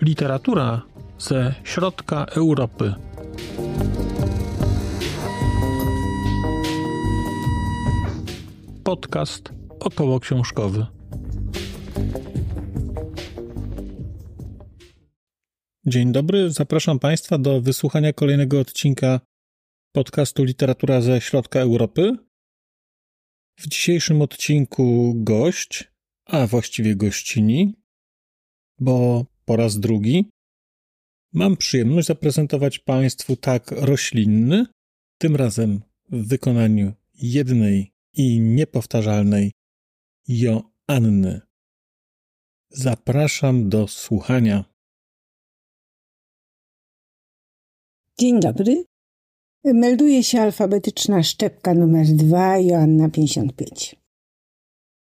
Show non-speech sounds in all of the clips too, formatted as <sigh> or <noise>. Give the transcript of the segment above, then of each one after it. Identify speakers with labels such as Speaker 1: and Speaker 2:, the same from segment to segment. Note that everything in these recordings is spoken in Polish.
Speaker 1: Literatura ze środka Europy. Podcast około książkowy. Dzień dobry, zapraszam Państwa do wysłuchania kolejnego odcinka podcastu Literatura ze środka Europy. W dzisiejszym odcinku gość, a właściwie gościni, bo po raz drugi mam przyjemność zaprezentować Państwu tak roślinny, tym razem w wykonaniu jednej i niepowtarzalnej Joanny. Zapraszam do słuchania.
Speaker 2: Dzień dobry. Melduje się alfabetyczna szczepka numer 2, Joanna 55.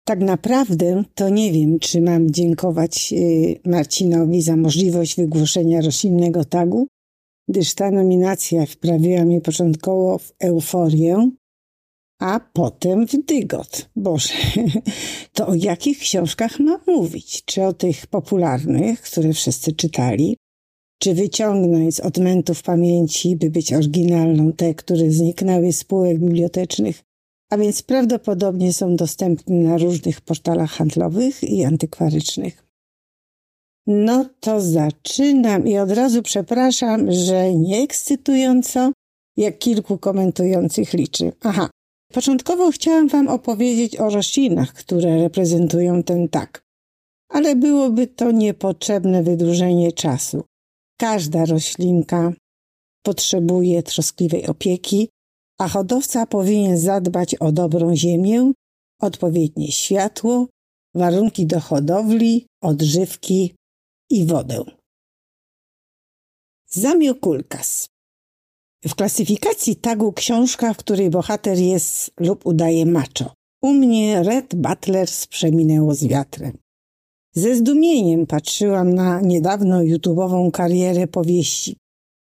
Speaker 2: Tak naprawdę to nie wiem, czy mam dziękować y, Marcinowi za możliwość wygłoszenia roślinnego tagu, gdyż ta nominacja wprawiła mnie początkowo w euforię, a potem w dygot. Boże, <laughs> to o jakich książkach mam mówić? Czy o tych popularnych, które wszyscy czytali? Czy wyciągnąć z odmętów pamięci, by być oryginalną, te, które zniknęły z półek bibliotecznych, a więc prawdopodobnie są dostępne na różnych portalach handlowych i antykwarycznych. No to zaczynam i od razu przepraszam, że nie ekscytująco, jak kilku komentujących liczy. Aha, początkowo chciałam Wam opowiedzieć o roślinach, które reprezentują ten tak, ale byłoby to niepotrzebne wydłużenie czasu. Każda roślinka potrzebuje troskliwej opieki, a hodowca powinien zadbać o dobrą ziemię, odpowiednie światło, warunki do hodowli, odżywki i wodę. Zamiokulkas. W klasyfikacji tagu książka, w której bohater jest lub udaje macho. U mnie Red Butlers przeminęło z wiatrem. Ze zdumieniem patrzyłam na niedawno YouTube'ową karierę powieści.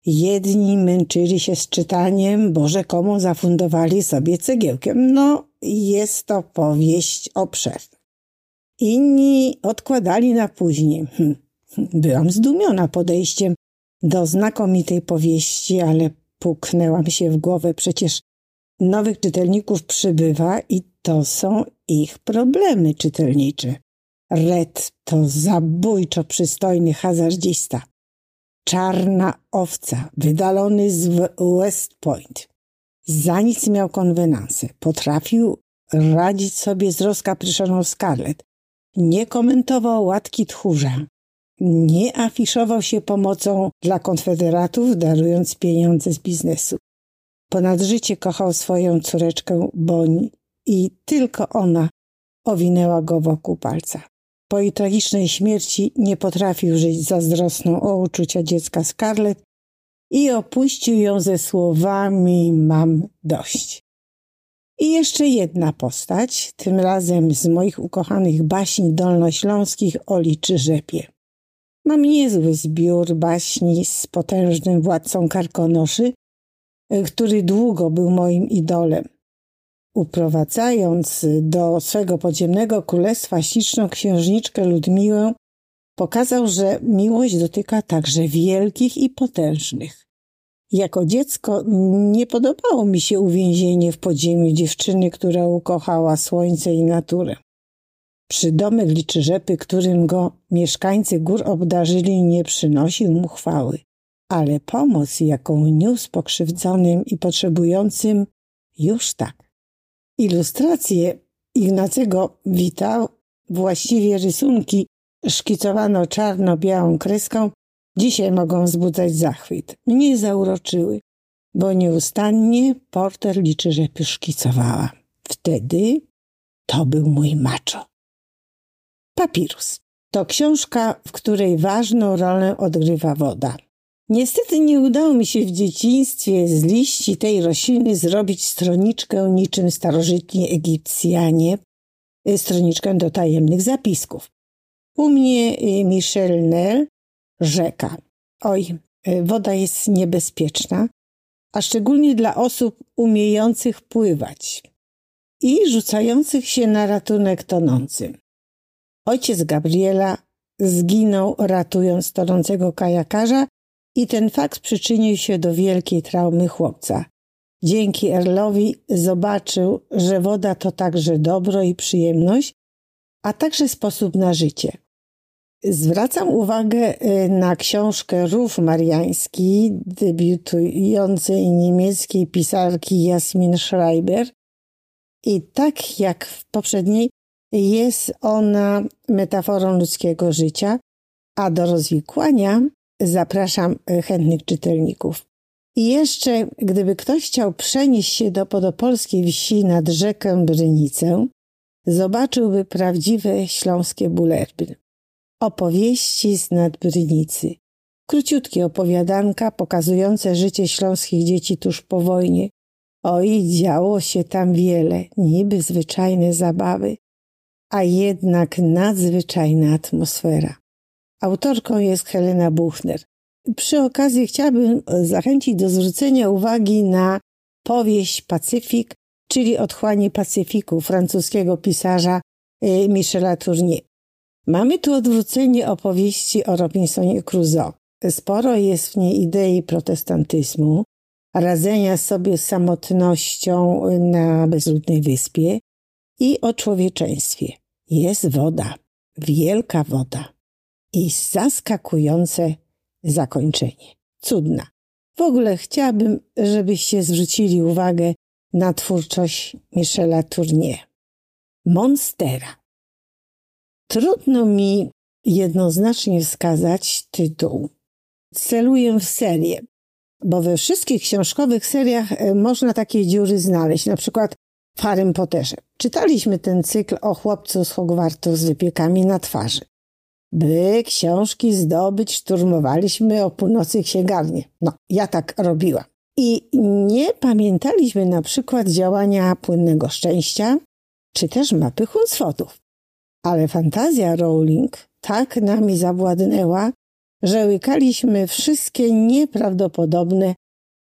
Speaker 2: Jedni męczyli się z czytaniem, bo rzekomo zafundowali sobie cegiełkiem. No, jest to powieść o przerw. Inni odkładali na później. Hm. Byłam zdumiona podejściem do znakomitej powieści, ale puknęłam się w głowę. Przecież nowych czytelników przybywa i to są ich problemy czytelnicze. Red to zabójczo przystojny hazardzista. Czarna owca, wydalony z West Point. Za nic miał konwenansę. Potrafił radzić sobie z rozkapryszoną Scarlett. Nie komentował łatki tchórza. Nie afiszował się pomocą dla konfederatów, darując pieniądze z biznesu. Ponad życie kochał swoją córeczkę Boń i tylko ona owinęła go wokół palca. Po jej tragicznej śmierci nie potrafił żyć zazdrosną o uczucia dziecka Scarlett i opuścił ją ze słowami mam dość. I jeszcze jedna postać, tym razem z moich ukochanych baśni dolnośląskich o liczy rzepie. Mam niezły zbiór baśni z potężnym władcą karkonoszy, który długo był moim idolem uprowadzając do swego podziemnego królestwa śliczną księżniczkę Ludmiłę, pokazał, że miłość dotyka także wielkich i potężnych. Jako dziecko nie podobało mi się uwięzienie w podziemiu dziewczyny, która ukochała słońce i naturę. Przydomek liczy rzepy, którym go mieszkańcy gór obdarzyli, nie przynosił mu chwały, ale pomoc, jaką niósł pokrzywdzonym i potrzebującym, już tak. Ilustracje Ignacego Wita, właściwie rysunki szkicowano czarno-białą kreską, dzisiaj mogą wzbudzać zachwyt. Mnie zauroczyły, bo nieustannie porter liczy, że szkicowała. Wtedy to był mój maczo. Papirus to książka, w której ważną rolę odgrywa woda. Niestety nie udało mi się w dzieciństwie z liści tej rośliny zrobić stroniczkę niczym starożytni Egipcjanie, y, stroniczkę do tajemnych zapisków. U mnie y, Michel Nel rzeka. Oj, y, woda jest niebezpieczna, a szczególnie dla osób umiejących pływać i rzucających się na ratunek tonącym. Ojciec Gabriela zginął ratując tonącego kajakarza i ten fakt przyczynił się do wielkiej traumy chłopca. Dzięki Erlowi zobaczył, że woda to także dobro i przyjemność, a także sposób na życie. Zwracam uwagę y, na książkę Rów Mariański debiutującej niemieckiej pisarki Jasmin Schreiber i tak jak w poprzedniej jest ona metaforą ludzkiego życia, a do rozwikłania zapraszam y, chętnych czytelników. I jeszcze, gdyby ktoś chciał przenieść się do podopolskiej wsi nad rzekę Brynicę, zobaczyłby prawdziwe śląskie bulerby. Opowieści z nadbrynicy. Króciutkie opowiadanka pokazujące życie śląskich dzieci tuż po wojnie. Oj, działo się tam wiele, niby zwyczajne zabawy, a jednak nadzwyczajna atmosfera. Autorką jest Helena Buchner. Przy okazji chciałabym zachęcić do zwrócenia uwagi na powieść Pacyfik, czyli Otchłanie Pacyfiku francuskiego pisarza y, Michela Tournier. Mamy tu odwrócenie opowieści o Robinsonie Crusoe. Sporo jest w niej idei protestantyzmu, radzenia sobie z samotnością na bezludnej wyspie i o człowieczeństwie. Jest woda, wielka woda i zaskakujące zakończenie. Cudna. W ogóle chciałabym, żebyście zwrócili uwagę na twórczość Michela Tournier. Monstera. Trudno mi jednoznacznie wskazać tytuł. Celuję w serię, bo we wszystkich książkowych seriach e, można takie dziury znaleźć, na przykład w Harrym Potterze. Czytaliśmy ten cykl o chłopcu z Hogwartu z wypiekami na twarzy. By książki zdobyć, szturmowaliśmy o północy księgarnię. No, ja tak robiłam. I nie pamiętaliśmy na przykład działania płynnego szczęścia, czy też mapy Hunsfotów. Ale fantazja Rowling tak nami zawładnęła, że łykaliśmy wszystkie nieprawdopodobne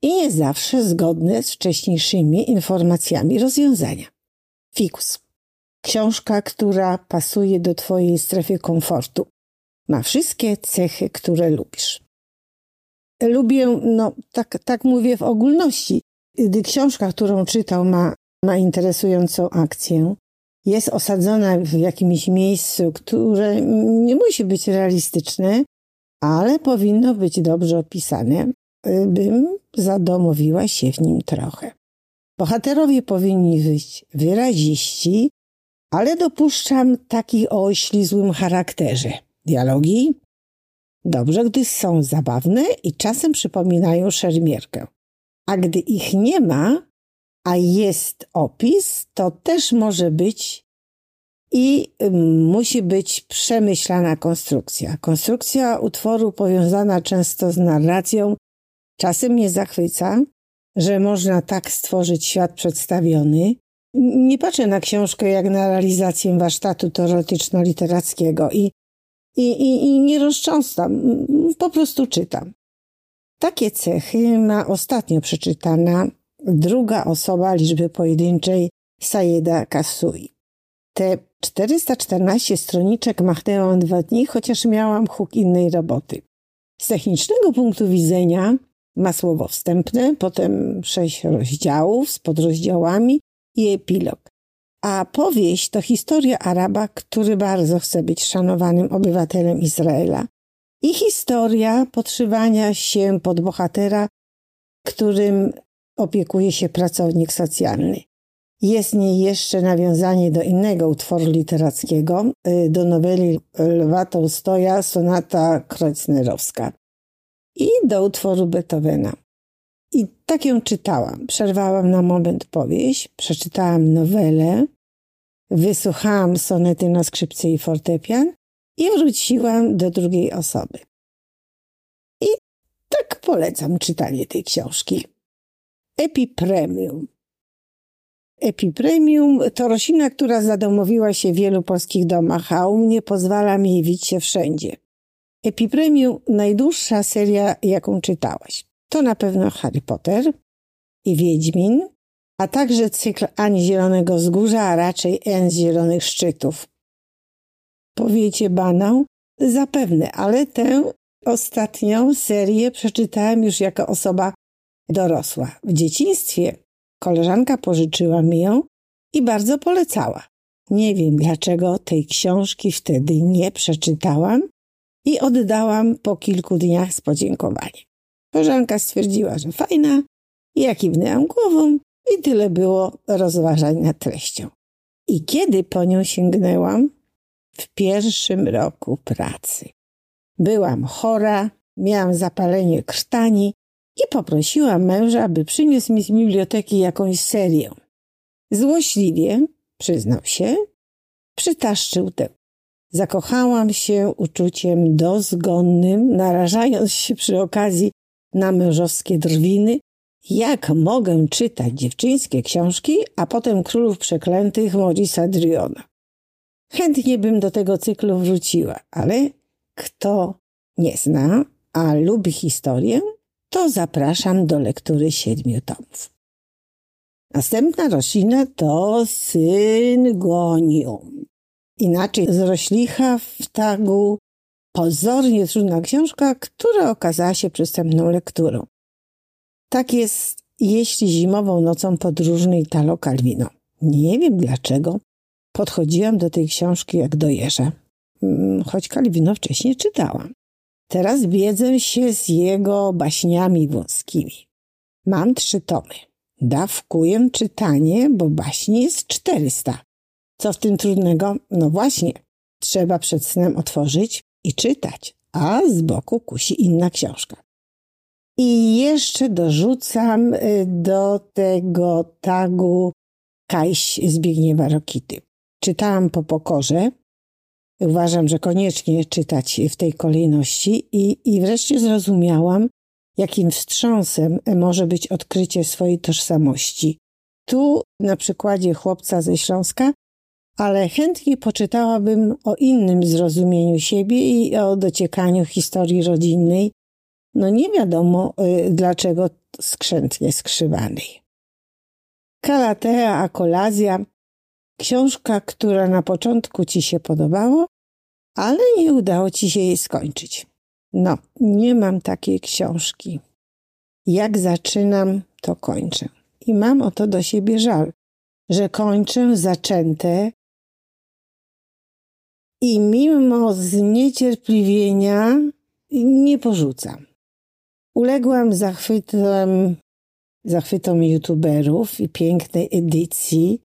Speaker 2: i nie zawsze zgodne z wcześniejszymi informacjami rozwiązania. Fikus. Książka, która pasuje do Twojej strefy komfortu. Ma wszystkie cechy, które lubisz. Lubię, no tak, tak mówię w ogólności, gdy książka, którą czytał, ma, ma interesującą akcję, jest osadzona w jakimś miejscu, które nie musi być realistyczne, ale powinno być dobrze opisane, bym zadomowiła się w nim trochę. Bohaterowie powinni być wyraziści, ale dopuszczam taki o oślizłym charakterze. Dialogi? Dobrze, gdy są zabawne i czasem przypominają szermierkę. A gdy ich nie ma, a jest opis, to też może być i musi być przemyślana konstrukcja. Konstrukcja utworu powiązana często z narracją czasem mnie zachwyca, że można tak stworzyć świat przedstawiony. Nie patrzę na książkę jak na realizację warsztatu teoretyczno-literackiego i, i, i, i nie rozcząstam, po prostu czytam. Takie cechy ma ostatnio przeczytana druga osoba liczby pojedynczej Sayeda Kasui. Te 414 stroniczek machnęłam dwa dni, chociaż miałam huk innej roboty. Z technicznego punktu widzenia ma słowo wstępne, potem sześć rozdziałów z podrozdziałami i epilog. A powieść to historia Araba, który bardzo chce być szanowanym obywatelem Izraela. I historia podszywania się pod bohatera, którym opiekuje się pracownik socjalny. Jest niej jeszcze nawiązanie do innego utworu literackiego, y, do noweli Lwa Tolstoja, sonata kreutznerowska i do utworu Beethovena. I tak ją czytałam. Przerwałam na moment powieść, przeczytałam nowelę, wysłuchałam sonety na skrzypce i fortepian i wróciłam do drugiej osoby. I tak polecam czytanie tej książki. Epipremium. Epipremium to roślina, która zadomowiła się w wielu polskich domach, a u mnie pozwala mi wić się wszędzie. Epipremium najdłuższa seria, jaką czytałaś. To na pewno Harry Potter, i Wiedźmin, a także cykl Ani Zielonego Wzgórza, a raczej N Zielonych Szczytów. Powiecie banał? Zapewne, ale tę ostatnią serię przeczytałem już jako osoba dorosła. W dzieciństwie koleżanka pożyczyła mi ją i bardzo polecała. Nie wiem dlaczego tej książki wtedy nie przeczytałam i oddałam po kilku dniach z podziękowaniem. Koleżanka stwierdziła, że fajna, ja kiwnęłam głową i tyle było rozważań nad treścią. I kiedy po nią sięgnęłam? W pierwszym roku pracy. Byłam chora, miałam zapalenie krtani i poprosiłam męża, aby przyniósł mi z biblioteki jakąś serię. Złośliwie, przyznał się, przytaszczył tę. Zakochałam się uczuciem dozgonnym, narażając się przy okazji na mężowskie drwiny. Jak mogę czytać dziewczyńskie książki, a potem Królów Przeklętych Morisa Driona? Chętnie bym do tego cyklu wróciła, ale kto nie zna, a lubi historię, to zapraszam do lektury siedmiu tomów. Następna roślina to syngonium. Inaczej zroślicha w tagu pozornie trudna książka, która okazała się przystępną lekturą. Tak jest, jeśli zimową nocą podróżny Italo Calvino. Nie wiem dlaczego. Podchodziłam do tej książki jak do jeża, mm, choć Calvino wcześniej czytałam. Teraz biedzę się z jego baśniami wąskimi. Mam trzy tomy. Dawkuję czytanie, bo baśni jest 400. Co w tym trudnego? No właśnie, trzeba przed snem otworzyć i czytać, a z boku kusi inna książka. I jeszcze dorzucam y, do tego tagu Kajś Zbigniewa Rokity. Czytałam po pokorze. Uważam, że koniecznie czytać w tej kolejności i, i wreszcie zrozumiałam, jakim wstrząsem może być odkrycie swojej tożsamości. Tu na przykładzie chłopca ze Śląska, ale chętnie poczytałabym o innym zrozumieniu siebie i o dociekaniu historii rodzinnej, no nie wiadomo y, dlaczego skrzętnie skrzywanej. Kalatea a kolazja, książka, która na początku ci się podobało, ale nie udało ci się jej skończyć. No, nie mam takiej książki. Jak zaczynam, to kończę. I mam o to do siebie żal, że kończę zaczęte i mimo zniecierpliwienia nie porzucam. Uległam zachwytom, zachwytom youtuberów i pięknej edycji.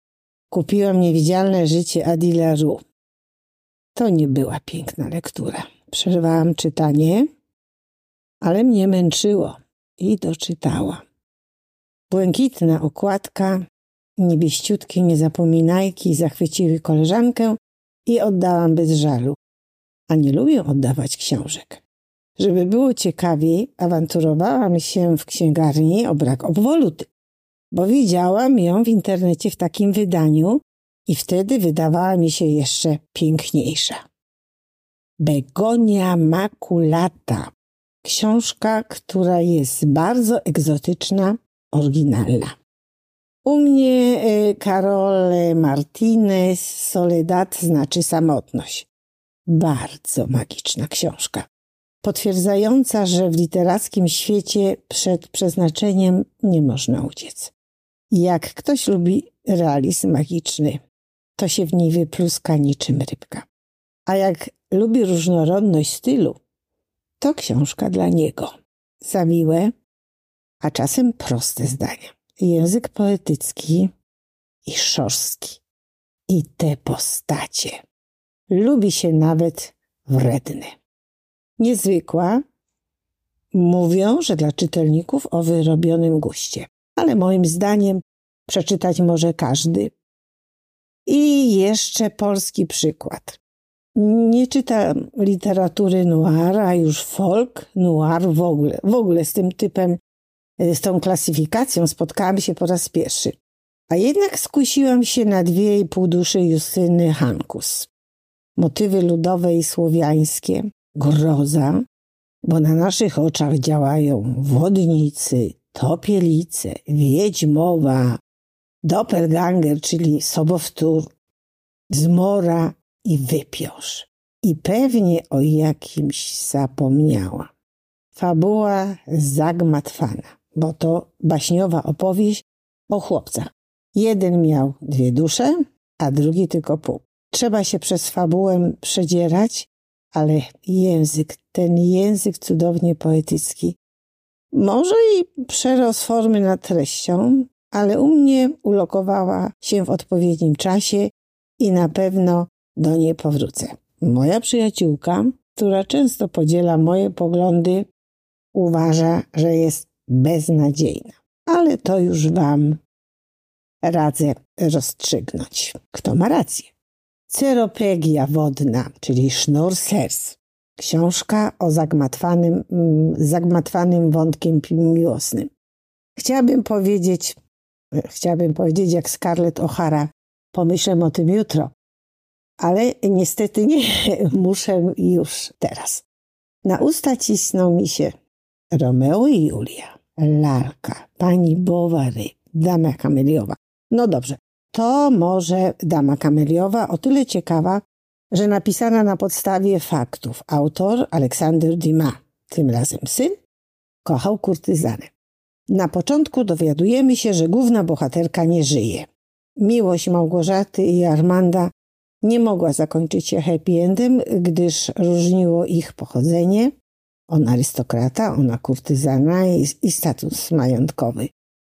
Speaker 2: Kupiłam Niewidzialne życie Adila Ru. To nie była piękna lektura. Przerwałam czytanie, ale mnie męczyło i doczytała. Błękitna okładka, niebieściutkie niezapominajki zachwyciły koleżankę i oddałam bez żalu. A nie lubię oddawać książek. Żeby było ciekawiej, awanturowałam się w księgarni o brak obwoluty, bo widziałam ją w internecie w takim wydaniu i wtedy wydawała mi się jeszcze piękniejsza. Begonia maculata. Książka, która jest bardzo egzotyczna, oryginalna. U mnie Karol e, Martinez Soledad znaczy samotność. Bardzo magiczna książka. Potwierdzająca, że w literackim świecie przed przeznaczeniem nie można uciec. Jak ktoś lubi realizm magiczny, to się w niej wypluska niczym rybka. A jak lubi różnorodność stylu, to książka dla niego. Za miłe, a czasem proste zdania. Język poetycki i szorstki. I te postacie. Lubi się nawet wredny. Niezwykła. Mówią, że dla czytelników o wyrobionym guście. Ale moim zdaniem przeczytać może każdy. I jeszcze polski przykład. Nie czytam literatury noir, a już folk, noir w ogóle. W ogóle z tym typem, e, z tą klasyfikacją spotkałam się po raz pierwszy. A jednak skusiłam się na dwie i pół duszy Justyny Hankus. Motywy ludowe i słowiańskie, groza, bo na naszych oczach działają wodnicy, topielice, wiedźmowa, doppelganger, czyli sobowtór, zmora i wypiosz. I pewnie o jakimś zapomniała. Fabuła zagmatwana, bo to baśniowa opowieść o chłopcach. Jeden miał dwie dusze, a drugi tylko pół. Trzeba się przez fabułę przedzierać, ale język, ten język cudownie poetycki, może i przerost formy nad treścią, ale u mnie ulokowała się w odpowiednim czasie i na pewno do niej powrócę. Moja przyjaciółka, która często podziela moje poglądy, uważa, że jest beznadziejna. Ale to już Wam radzę rozstrzygnąć. Kto ma rację? Ceropegia wodna, czyli sznur sers. Książka o zagmatwanym, mm, zagmatwanym wątkiem miłosnym. Chciałabym powiedzieć, chciałabym powiedzieć jak Scarlett O'Hara, pomyślę o tym jutro, ale niestety nie, <laughs> muszę już teraz. Na usta cisną mi się Romeo i Julia, Larka, pani Bovary, dama kameliowa. No dobrze, to może dama kameliowa o tyle ciekawa, że napisana na podstawie faktów. Autor Aleksander Dumas, tym razem syn, kochał kurtyzanę. Na początku dowiadujemy się, że główna bohaterka nie żyje. Miłość Małgorzaty i Armanda nie mogła zakończyć się happy endem, gdyż różniło ich pochodzenie. On arystokrata, ona kurtyzana i, i status majątkowy.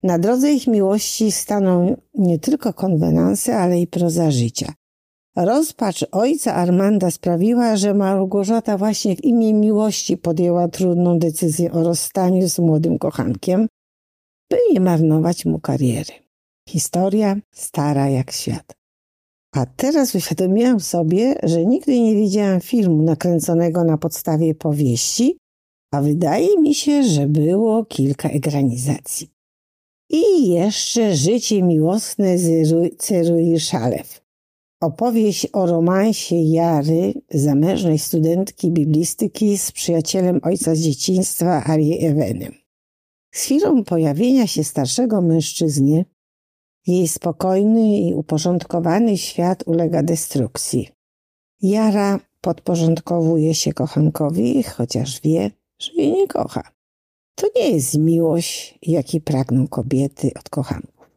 Speaker 2: Na drodze ich miłości staną nie tylko konwenanse, ale i proza życia. Rozpacz ojca Armanda sprawiła, że Małgorzata właśnie w imię miłości podjęła trudną decyzję o rozstaniu z młodym kochankiem, by nie marnować mu kariery. Historia stara jak świat. A teraz uświadomiłam sobie, że nigdy nie widziałam filmu nakręconego na podstawie powieści, a wydaje mi się, że było kilka egranizacji. I jeszcze Życie miłosne z Cerui Szalew. Opowieść o romansie Jary, zamężnej studentki biblistyki z przyjacielem ojca z dzieciństwa Ari Ewenem. Z chwilą pojawienia się starszego mężczyzny, jej spokojny i uporządkowany świat ulega destrukcji. Jara podporządkowuje się kochankowi, chociaż wie, że jej nie kocha. To nie jest miłość, jakiej pragną kobiety od kochanków.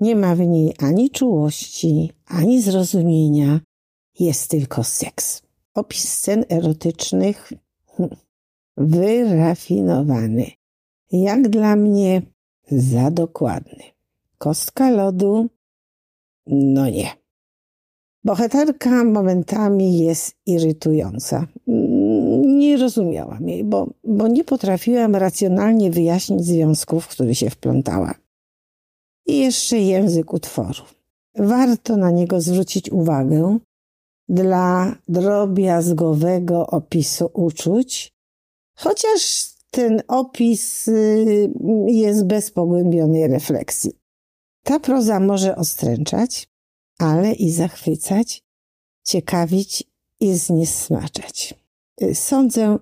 Speaker 2: Nie ma w niej ani czułości, ani zrozumienia, jest tylko seks. Opis scen erotycznych <laughs> wyrafinowany. Jak dla mnie za dokładny. Kostka lodu? No nie. Bohaterka momentami jest irytująca nie rozumiałam jej, bo, bo nie potrafiłam racjonalnie wyjaśnić związków, w które się wplątała. I jeszcze język utworu. Warto na niego zwrócić uwagę dla drobiazgowego opisu uczuć, chociaż ten opis y, jest bez pogłębionej refleksji. Ta proza może ostręczać, ale i zachwycać, ciekawić i zniesmaczać. Sądzę,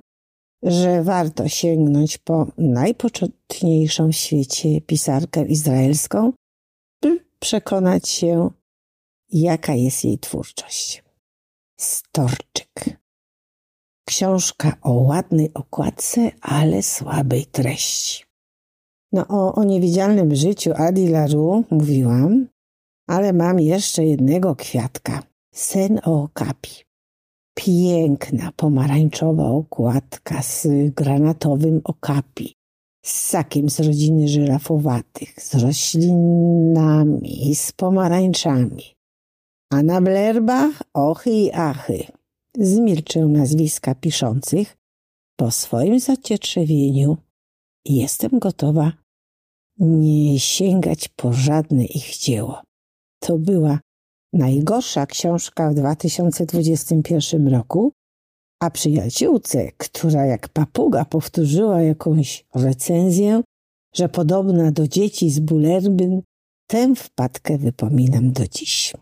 Speaker 2: że warto sięgnąć po najpoczętniejszą w świecie pisarkę izraelską, by przekonać się, jaka jest jej twórczość. Storczyk. Książka o ładnej okładce, ale słabej treści. No o, o niewidzialnym życiu Adi Laru mówiłam, ale mam jeszcze jednego kwiatka. Sen o okapi. Piękna pomarańczowa okładka z granatowym okapi, z sakiem z rodziny żyrafowatych, z roślinami, z pomarańczami. A na blerbach ochy i achy. Zmilczę nazwiska piszących. Po swoim zacietrzewieniu jestem gotowa nie sięgać po żadne ich dzieło. To była najgorsza książka w 2021 roku, a przyjaciółce, która jak papuga powtórzyła jakąś recenzję, że podobna do dzieci z Bulerbyn, tę wpadkę wypominam do dziś.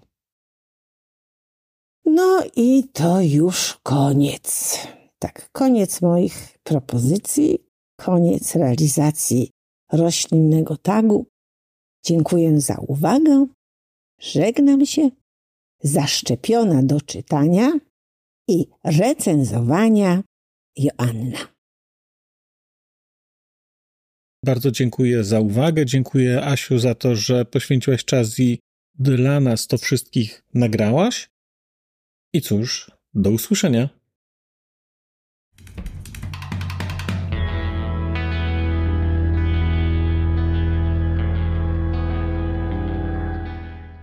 Speaker 2: No i to już koniec. Tak, koniec moich propozycji, koniec realizacji roślinnego tagu. Dziękuję za uwagę. Żegnam się. Zaszczepiona do czytania i recenzowania Joanna.
Speaker 1: Bardzo dziękuję za uwagę. Dziękuję Asiu za to, że poświęciłaś czas i dla nas to wszystkich nagrałaś. I cóż, do usłyszenia.